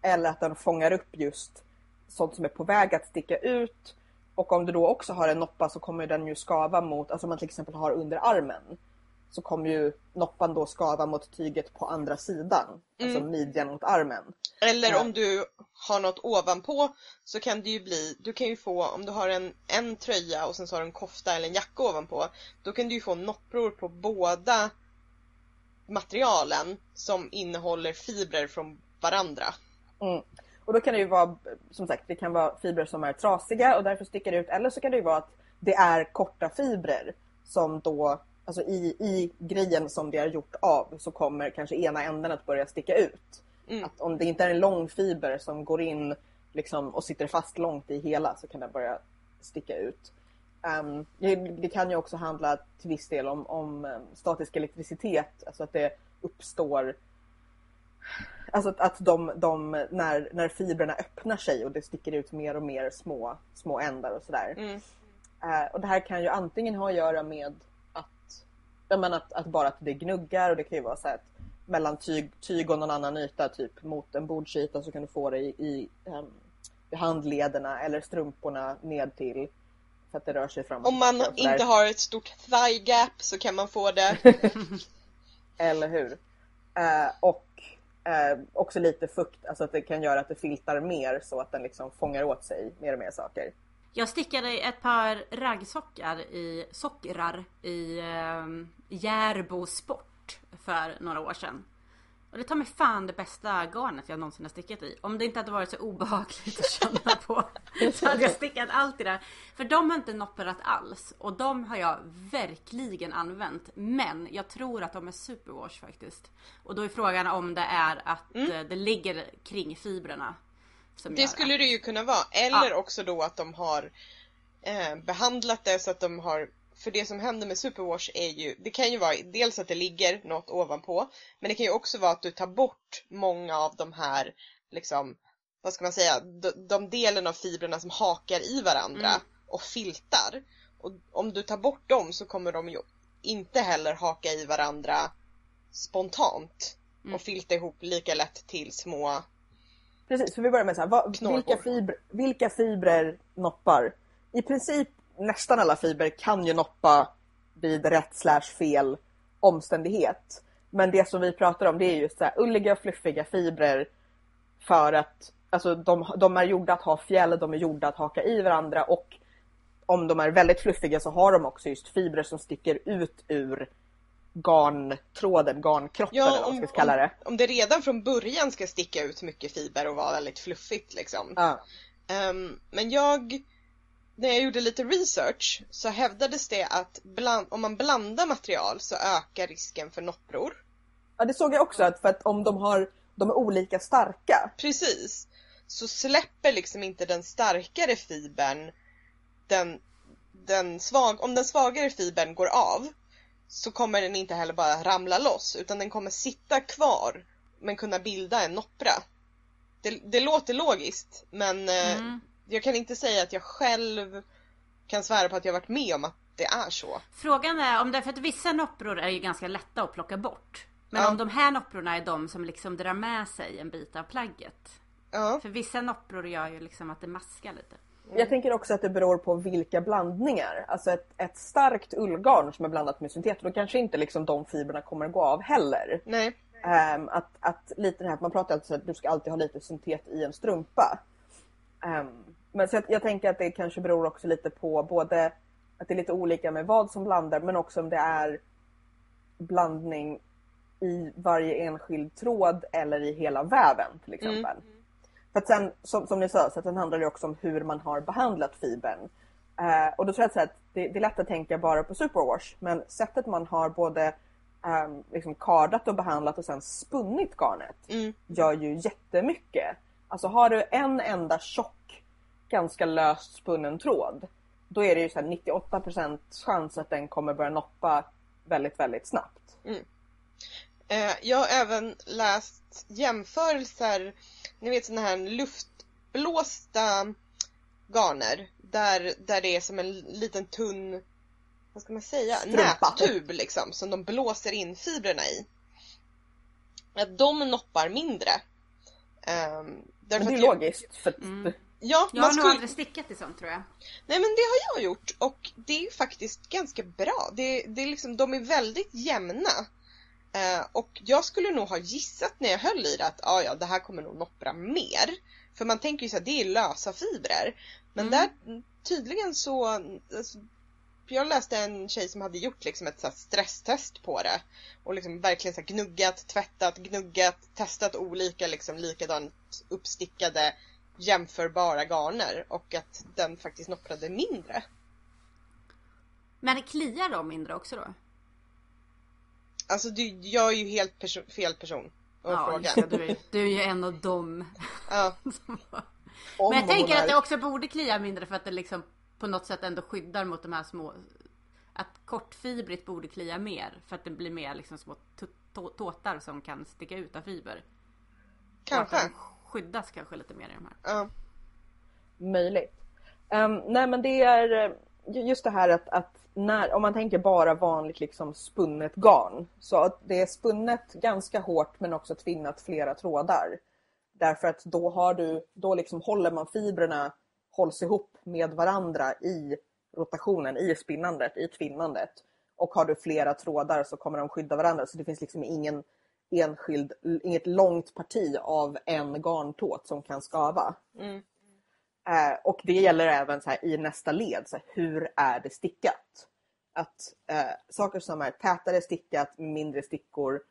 Eller att den fångar upp just sånt som är på väg att sticka ut. Och om du då också har en noppa så kommer den ju skava mot, alltså om man till exempel har under armen så kommer ju noppan då skava mot tyget på andra sidan. Alltså mm. Alltså midjan mot armen. Eller om du har något ovanpå så kan det ju bli, du kan ju få, om du har en, en tröja och sen så har du en kofta eller en jacka ovanpå, då kan du ju få noppror på båda materialen som innehåller fibrer från varandra. Mm. Och då kan det ju vara, som sagt, det kan vara fibrer som är trasiga och därför sticker ut. Eller så kan det ju vara att det är korta fibrer som då, alltså i, i grejen som det är gjort av så kommer kanske ena änden att börja sticka ut. Mm. Att om det inte är en lång fiber som går in liksom, och sitter fast långt i hela så kan den börja sticka ut. Um, det, det, kan ju också handla till viss del om, om um, statisk elektricitet, alltså att det uppstår Alltså att, att de, de, när, när fibrerna öppnar sig och det sticker ut mer och mer små, små ändar och sådär. Mm. Uh, och det här kan ju antingen ha att göra med att, men att, att bara att det gnuggar och det kan ju vara så att mellan tyg, tyg och någon annan yta, typ mot en bordsyta så kan du få det i, i, um, i handlederna eller strumporna ned till för att det rör sig framåt. Om man inte har ett stort thigh gap så kan man få det. eller hur. Uh, och Eh, också lite fukt, alltså att det kan göra att det filtar mer så att den liksom fångar åt sig mer och mer saker. Jag stickade ett par raggsockar i sockrar i eh, Järbo Sport för några år sedan. Och det tar mig fan det bästa garnet jag någonsin har stickat i. Om det inte hade varit så obehagligt att känna på. Så hade jag stickat allt det. För de har inte nopperat alls. Och de har jag verkligen använt. Men jag tror att de är superwash faktiskt. Och då är frågan om det är att mm. Eh, det ligger kring fibrerna. Det skulle att... det ju kunna vara. Eller ja. också då att de har eh, behandlat det så att de har för det som händer med superwash är ju, det kan ju vara dels att det ligger något ovanpå, men det kan ju också vara att du tar bort många av de här, liksom, vad ska man säga, de, de delen av fibrerna som hakar i varandra mm. och filtar. Och om du tar bort dem så kommer de ju inte heller haka i varandra spontant mm. och filta ihop lika lätt till små Precis, för vi börjar med så här, vad, vilka, fibrer, vilka fibrer noppar? I princip nästan alla fibrer kan ju noppa vid rätt slash fel omständighet. Men det som vi pratar om det är just så här ulliga fluffiga fibrer för att alltså, de, de är gjorda att ha fjäll, de är gjorda att haka i varandra och om de är väldigt fluffiga så har de också just fibrer som sticker ut ur garntråden, garnkroppen ja, eller vad man ska kalla det. Om, om det redan från början ska sticka ut mycket fiber och vara väldigt fluffigt liksom. Ja. Um, men jag när jag gjorde lite research så hävdades det att bland, om man blandar material så ökar risken för noppror. Ja det såg jag också, att för att om de, har, de är olika starka. Precis. Så släpper liksom inte den starkare fibern den, den svag, om den svagare fibern går av så kommer den inte heller bara ramla loss utan den kommer sitta kvar men kunna bilda en noppra. Det, det låter logiskt men eh, Mm. jag kan inte säga att jag själv kan svära på att jag varit med om att det är så. Frågan är om det, för att vissa noppror är ju ganska lätta att plocka bort. Men Ja. om de här nopprorna är de som liksom drar med sig en bit av plagget. Ja, För vissa noppror gör ju liksom att det maskar lite. Jag tänker också att det beror på vilka blandningar. Alltså ett, ett starkt ullgarn som är blandat med syntet, då kanske inte liksom de fibrerna kommer gå av heller. nej. Ehm, att, att lite det här, man pratar alltid så att du ska alltid ha lite syntet i en strumpa. Ehm, men så att jag tänker att det kanske beror också lite på både att det är lite olika med vad som blandar men också om det är blandning i varje enskild tråd eller i hela väven till exempel. För att sen, som, som ni sa, så sen handlar det också om hur man har behandlat fibern. Eh, och då tror jag att, det, det är lätt att tänka bara på superwash men sättet man har både um, liksom kardat och behandlat och sen spunnit garnet Mm. gör ju jättemycket. Alltså har du en enda tjock, ganska löst spunnen tråd då är det ju så här 98% chans att den kommer börja noppa väldigt, väldigt snabbt. Eh, jag har även läst jämförelser, ni vet sådana här luftblåsta garner där, där det är som en liten tunn, vad ska man säga, Strumpa. nättub liksom som de blåser in fibrerna i. Att de noppar mindre. Um, Men det är logiskt. För Mm. Ja, Jag man har nog skulle... aldrig stickat i sånt tror jag. Nej men det har jag gjort och det är faktiskt ganska bra. Det, det är liksom, de är väldigt jämna. Eh, och jag skulle nog ha gissat när jag höll i det att ah, ja, det här kommer nog noppra mer. För man tänker ju så här, det är lösa fibrer. Men Mm. där tydligen så, alltså, jag läste en tjej som hade gjort liksom ett så stresstest på det. Och liksom verkligen så gnuggat, tvättat, gnuggat, testat olika liksom likadant uppstickade jämförbara garner och att den faktiskt nopprade mindre. Men kliar de mindre också då? Alltså du, jag är ju helt perso- fel person att Ja, fråga. du, är, du är ju en av dem. Ja, Men jag tänker är- att det också borde klia mindre för att det liksom på något sätt ändå skyddar mot de här små att kortfibrigt borde klia mer för att det blir mer liksom små tåtar som kan sticka ut av fiber. Och att kanske. de skyddas kanske lite mer i de här. Ja. Möjligt. Ehm, nej men det är eh, just det här att, att när, om man tänker bara vanligt liksom spunnet garn. Så att det är spunnet ganska hårt men också tvinnat flera trådar. Därför att då har du, då liksom håller man fibrerna hålls ihop med varandra i rotationen, i spinnandet, i tvinnandet. Och har du flera trådar så kommer de skydda varandra så det finns liksom ingen enskild, inget långt parti av en garntåt som kan skava. Mm. Eh, och det gäller även så här, i nästa led. Så här, hur är det stickat? Att eh, saker som är tätare stickat, mindre stickor.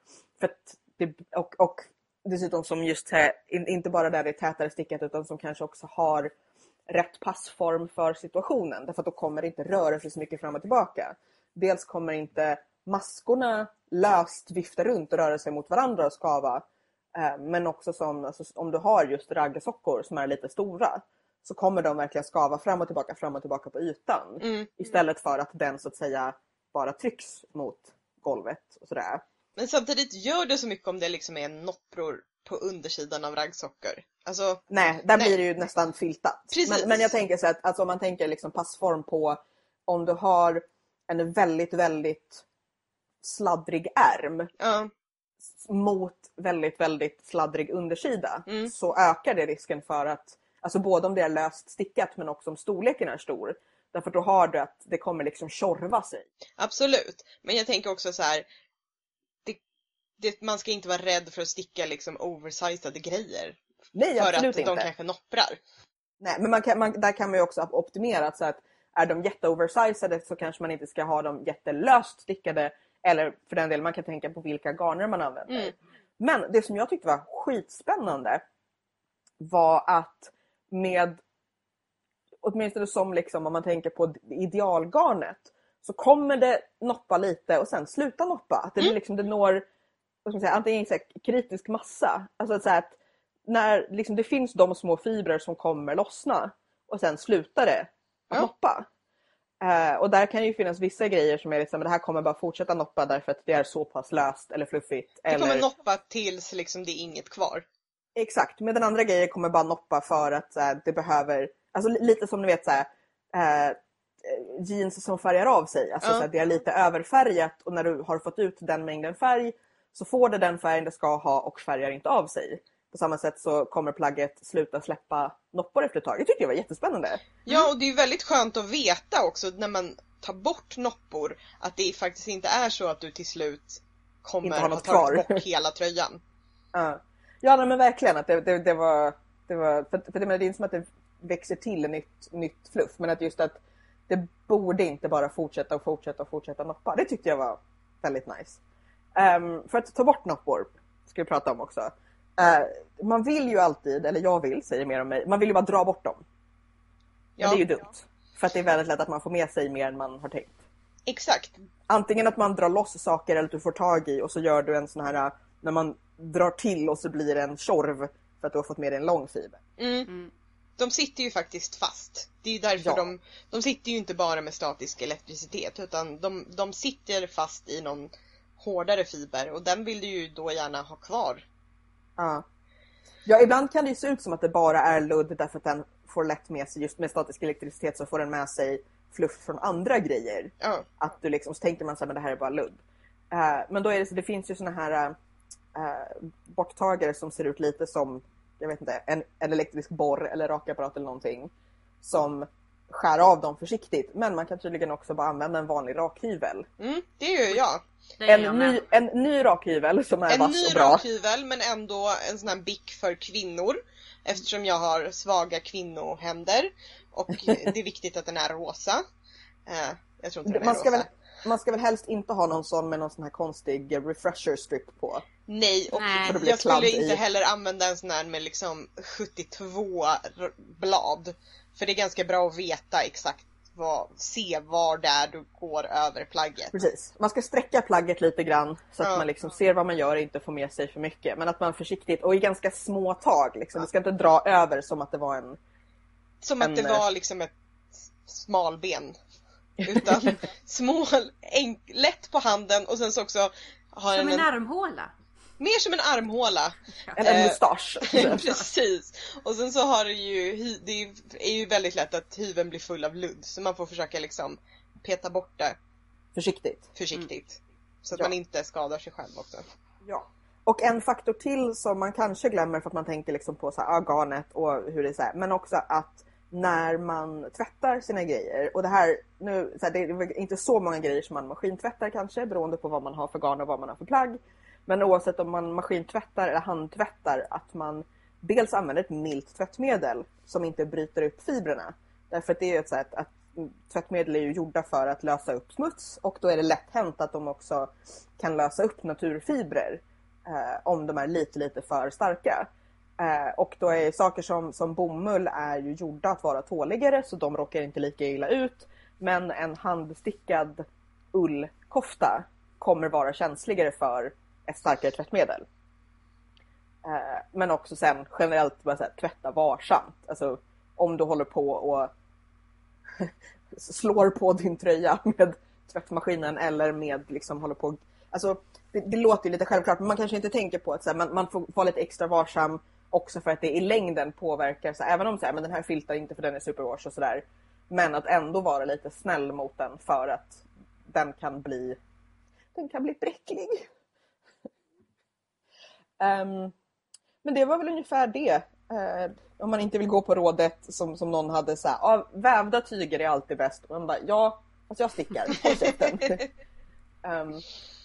För att det, och, och dessutom som just här, in, inte bara där det är tätare stickat utan som kanske också har rätt passform för situationen. Därför att då kommer det inte röra sig så mycket fram och tillbaka. Dels kommer inte maskorna löst vifta runt och röra sig mot varandra och skava. Eh, men också som, alltså, om du har just raggarsockor som är lite stora så kommer de verkligen skava fram och tillbaka, fram och tillbaka på ytan. Mm. Istället för att den så att säga bara trycks mot golvet och sådär. Men samtidigt gör det så mycket om det liksom är noppror på undersidan av raggsockor. Alltså, Nej, där Nej. blir det ju nästan filtat. Men, men jag tänker så att alltså, om man tänker liksom passform på om du har en väldigt, väldigt sladdrig ärm ja, mot väldigt, väldigt sladdrig undersida Mm. så ökar det risken för att, alltså både om det är löst stickat men också om storleken är stor. Därför då har du att det kommer liksom tjorva sig. absolut. Men jag tänker också så här. Det, det, man ska inte vara rädd för att sticka liksom oversizade grejer. Nej, för absolut att inte. de kanske nopprar. Nej, men man kan, man, där kan man ju också optimera så att är de jätteoversizade så kanske man inte ska ha dem jättelöst stickade. Eller för den delen, man kan tänka på vilka garner man använder. Mm. Men det som jag tyckte var skitspännande var att med åtminstone som liksom om man tänker på idealgarnet så kommer det noppa lite och sen sluta noppa. Att det, blir liksom, det når vad ska man säga, antingen så kritisk massa. Alltså så här att när liksom, det finns de små fibrer som kommer lossna och sen slutar det att Ja. noppa. Eh, och där kan ju finnas vissa grejer som är liksom, det här kommer bara fortsätta noppa därför att det är så pass löst eller fluffigt. Det eller... kommer noppa tills liksom det är inget kvar. Exakt, men den andra grejen kommer bara noppa för att så det behöver, alltså lite som ni vet så här, eh, jeans som färgar av sig. Alltså Ja. så det är lite överfärgat och när du har fått ut den mängden färg så får det den färgen det ska ha och färgar inte av sig. På samma sätt så kommer plagget sluta släppa noppor efter ett tag. Det tyckte jag var jättespännande. Ja, och det är väldigt skönt att veta också när man tar bort noppor att det faktiskt inte är så att du till slut kommer tagit kvar. bort hela tröjan. Ja, ja nej, men verkligen att det, det, det var, det var för, för det, men det är inte som att det växer till nytt, nytt fluff men att just att det borde inte bara fortsätta och fortsätta och fortsätta noppa. Det tyckte jag var väldigt nice. Ehm, för att ta bort noppor ska vi prata om också. Eh, man vill ju alltid, eller jag vill, säger mer om mig, man vill ju bara dra bort dem. Men det är ju dumt. För att det är väldigt lätt att man får med sig mer än man har tänkt. Exakt. Antingen att man drar loss saker eller att du får tag i och så gör du en sån här när man drar till och så blir det en tjorv för att du har fått med dig en lång fiber. Mm. De sitter ju faktiskt fast. Det är ju därför Ja. de, de sitter ju inte bara med statisk elektricitet utan de, de sitter fast i någon hårdare fiber och den vill du ju då gärna ha kvar. Ja. ja, ibland kan det ju se ut som att det bara är ludd därför att den får lätt med sig, just med statisk elektricitet så får den med sig fluff från andra grejer. Ja. Att du liksom, så tänker man så här, men det här är bara ludd. Eh, men då är det så, det finns ju såna här uh, borttagare som ser ut lite som, jag vet inte, en, en elektrisk borr eller rakapparat eller någonting. Som skär av dem försiktigt. Men man kan tydligen också bara använda en vanlig rakhyvel. Mm, det gör jag. Det jag En med. ny, en ny rakhyvel som är En vass ny och bra. rakhyvel men ändå en sån här bick för kvinnor. Eftersom jag har svaga kvinnohänder. Och det är viktigt att den är rosa. Eh, jag tror inte den är Man ska, rosa. väl, man ska väl helst inte ha någon sån med någon sån här konstig eh, refresher strip på. Nej, och Nej. Det jag skulle kladd i. inte heller använda en sån här med liksom 72 r- blad. För det är ganska bra att veta exakt vad, se var det är du går över plagget. Precis. Man ska sträcka plagget lite grann så att Ja. man liksom ser vad man gör och inte får med sig för mycket. Men att man försiktigt och i ganska små tag. Liksom. Du ska inte dra över som att det var en... Som att En, det eh, var liksom ett smalben. Utan små, enk, lätt på handen och sen så också har Som en en, armhåla. mer som en armhåla. En, Eh, en mustasch. Precis. Och sen så har det ju, det är ju väldigt lätt att hyveln blir full av ludd så man får försöka liksom peta bort det Försiktigt. försiktigt. Så att Ja. man inte skadar sig själv också. Ja. Och en faktor till som man kanske glömmer för att man tänker liksom på så här, ah, garnet och hur det är så här, men också att när man tvättar sina grejer och det här nu, så här, det är inte så många grejer som man maskintvättar kanske beroende på vad man har för garn och vad man har för plagg. Men oavsett om man maskintvättar eller handtvättar att man dels använder ett milt tvättmedel som inte bryter upp fibrerna. Därför att det är ju ett sätt att tvättmedel är ju gjorda för att lösa upp smuts och då är det lätt hänt att de också kan lösa upp naturfibrer eh, om de är lite lite för starka. Eh, och då är saker som, som bomull är ju gjorda att vara tåligare så de råkar inte lika illa ut. Men en handstickad ullkofta kommer vara känsligare för ett starkare tvättmedel. Eh, men också sen generellt bara så här, tvätta varsamt. Alltså om du håller på och slår på din tröja med tvättmaskinen eller med liksom håller på Alltså det, det låter ju lite självklart men man kanske inte tänker på att så här, man, man får vara lite extra varsam också för att det i längden påverkar, så även om så här, men den här filtar inte för den är superwash och sådär. Men att ändå vara lite snäll mot den för att den kan bli den kan bli bräcklig. Ehm, men det var väl ungefär det. Eh, om man inte vill gå på rådet som, som någon hade så här, ah, vävda tyger är alltid bäst. Och man bara, ja, fast jag stickar. Håll käften. Ehm,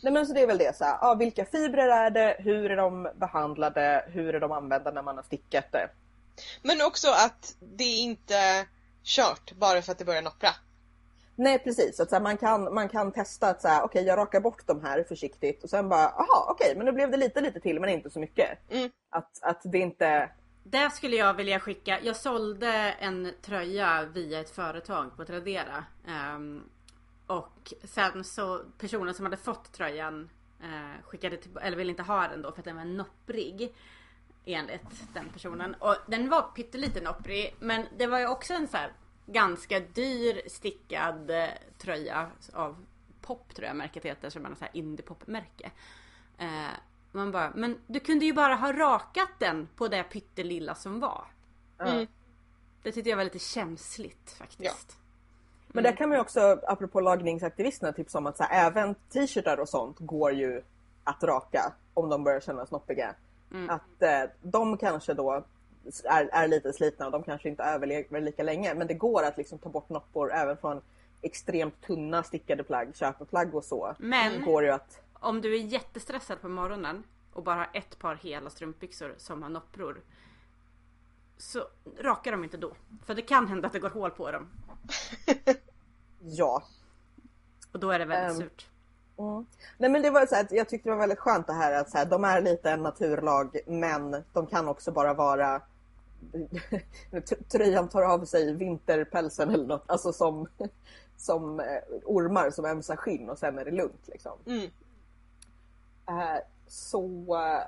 nej men så det är väl det så här, ah, vilka fibrer är det? Hur är de behandlade? Hur är de använda när man har stickat det? Men också att det är inte kört bara för att det börjar noppra. Nej precis, att så här, man, kan, man kan testa att så här, okej jag rakar bort de här försiktigt och sen bara, aha okej men nu blev det lite lite till men inte så mycket. Mm. Att, att det inte, Där skulle jag vilja skicka. Jag sålde en tröja via ett företag på Tradera. Ehm, och sen så personen som hade fått tröjan eh, skickade till, eller ville inte ha den då för att den var nopprig. Enligt den personen. Och den var pyttelite nopprig. Men det var ju också en så här ganska dyr stickad eh, tröja av Pop tror jag märket heter, som är något så här indie-pop-märke. Eh, man bara, men du kunde ju bara ha rakat den på det pyttelilla som var. Mm. Det tyckte jag var lite känsligt faktiskt. Men där kan man ju också, apropå lagningsaktivisterna, tipsa om att så här, även t-shirtar och sånt går ju att raka om de börjar kännas snoppiga. Mm. Att eh, de kanske då är, är lite slitna och de kanske inte överlever lika länge. Men det går att liksom ta bort noppor även från extremt tunna stickade plagg, köpeplagg och så. Men- går ju att Om du är jättestressad på morgonen och bara har ett par hela strumpbyxor som har noppror. Så raka dem inte då. För det kan hända att det går hål på dem. Ja. Och då är det väldigt Ehm. surt. Mm. Nej men det var så här, att jag tyckte det var väldigt skönt det här att så här, de är lite en naturlag men de kan också bara vara Tröjan tar av sig vinterpälsen eller något, alltså som, som eh, ormar som ömsar skinn och sen är det lugnt. Liksom. Mm. Eh, så eh,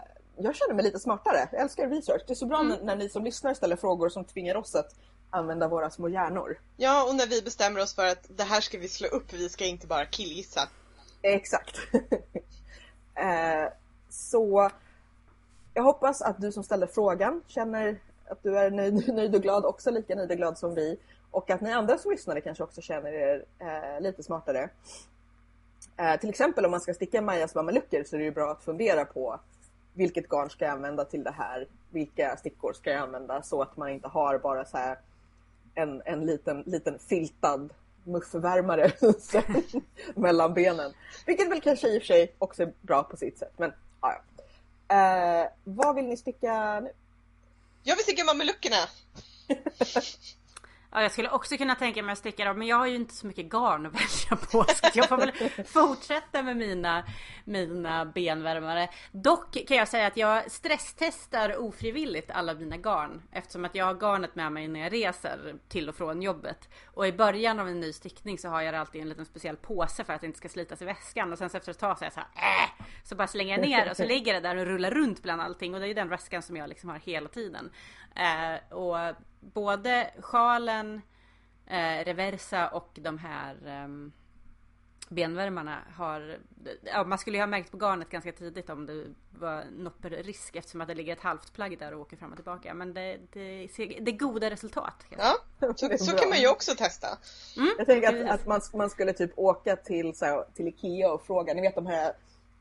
jag känner mig lite smartare. Jag älskar research. Det är så bra när, när ni som lyssnar ställer frågor som tvingar oss att använda våra små hjärnor. Ja, och när vi bestämmer oss för att det här ska vi slå upp, vi ska inte bara killgissa. Exakt. eh, så jag hoppas att du som ställer frågan känner att du är nöjd, nöjd och glad, också lika nöjd och glad som vi. Och att ni andra som lyssnare kanske också känner er eh, lite smartare. Eh, till exempel om man ska sticka Majas mamelucker så är det ju bra att fundera på vilket garn ska jag använda till det här? Vilka stickor ska jag använda så att man inte har bara så här en, en liten, liten filtad muffvärmare mellan benen. Vilket väl kanske i och för sig också är bra på sitt sätt. Men ja. Eh, vad vill ni sticka nu? Jag vill sticka mameluckerna! Ja, jag skulle också kunna tänka mig att sticka dem men jag har ju inte så mycket garn att välja på så jag får väl fortsätta med mina, mina benvärmare. Dock kan jag säga att jag stresstestar ofrivilligt alla mina garn eftersom att jag har garnet med mig när jag reser till och från jobbet. Och i början av en ny stickning så har jag alltid en liten speciell påse för att det inte ska slitas i väskan och sen så efter ett tag så är jag så här, äh! Så bara slänger jag ner och så ligger det där och rullar runt bland allting och det är ju den väskan som jag liksom har hela tiden. Eh, och både sjalen, eh, reversa och de här ehm, benvärmarna har... Ja, man skulle ju ha märkt på garnet ganska tidigt om det var nopperrisk eftersom att det ligger ett halvt plagg där och åker fram och tillbaka. Men det, det, det är goda resultat. Ja, så, så kan man ju också testa. Jag tänker att, att man, man skulle typ åka till, så här, till Ikea och fråga, ni vet de här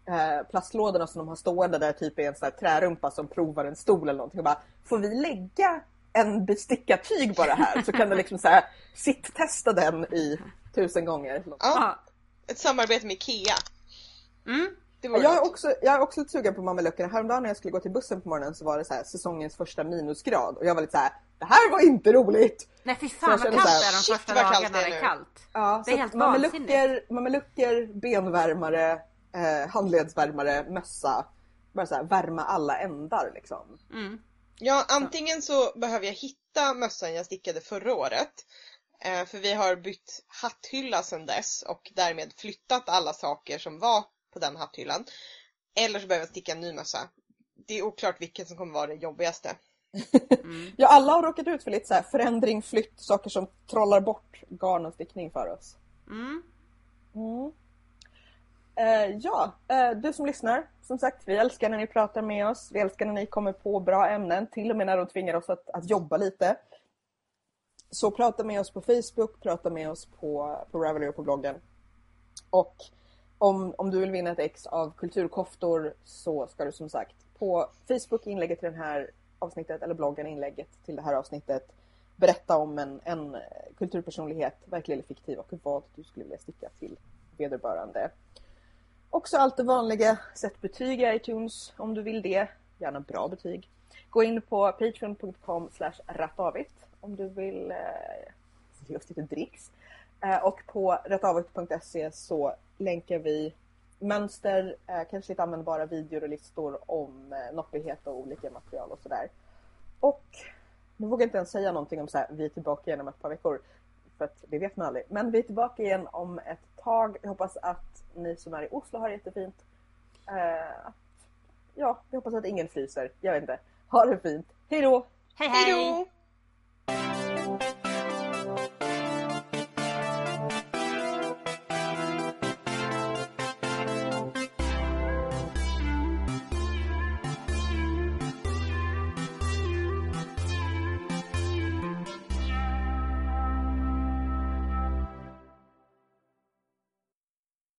eh, plastlådorna som de har stående där typ är en sån här trärumpa som provar en stol eller någonting och bara Får vi lägga en bestickat tyg bara här så kan du liksom så här sitt-testa den i tusen gånger. Ja, ett samarbete med IKEA. Mm. Jag är, också, jag är också sugen på mameluckerna. Häromdagen när jag skulle gå till bussen på morgonen så var det så här, säsongens första minusgrad och jag var lite så här, det här var inte roligt! Nej fy fan vad kallt det är de första dagarna det är det är nu. kallt. Ja, Det är så helt att mamelucker, mamelucker, benvärmare, eh, handledsvärmare, mössa. Bara så här, värma alla ändar liksom. Mm. Ja, antingen så behöver jag hitta mössan jag stickade förra året. Eh, för vi har bytt hatthylla sedan dess och därmed flyttat alla saker som var på den hatthyllan. Eller så behöver jag sticka en ny mössa. Det är oklart vilket som kommer vara det jobbigaste. Mm. Ja, alla har råkat ut för lite så här förändring, flytt, saker som trollar bort garn och stickning för oss. Mm. Mm. Eh, ja, eh, du som lyssnar, som sagt, vi älskar när ni pratar med oss. Vi älskar när ni kommer på bra ämnen, till och med när de tvingar oss att, att jobba lite. Så prata med oss på Facebook, prata med oss på, på Ravelry och på bloggen. Och om, om du vill vinna ett ex av kulturkoftor så ska du som sagt på Facebook inlägget till det här avsnittet eller bloggen inlägget till det här avsnittet berätta om en, en kulturpersonlighet, verklig eller fiktiv, och vad du skulle vilja sticka till vederbörande. Också allt det vanliga, sätt betyg i iTunes om du vill det, gärna bra betyg. Gå in på patreon.com rattavit om du vill eh, ge oss lite dricks. Eh, och på rattavit.se så länkar vi mönster, eh, kanske lite användbara videor och listor om eh, noppighet och olika material och sådär. Och nu vågar jag inte ens säga någonting om så här, vi är tillbaka igen om ett par veckor. För att det vet man aldrig. Men vi är tillbaka igen om ett tag. Jag hoppas att ni som är i Oslo har det jättefint. Eh, ja, jag hoppas att ingen fryser. Jag vet inte. Ha det fint. Hej då! Hej Hej hej! då!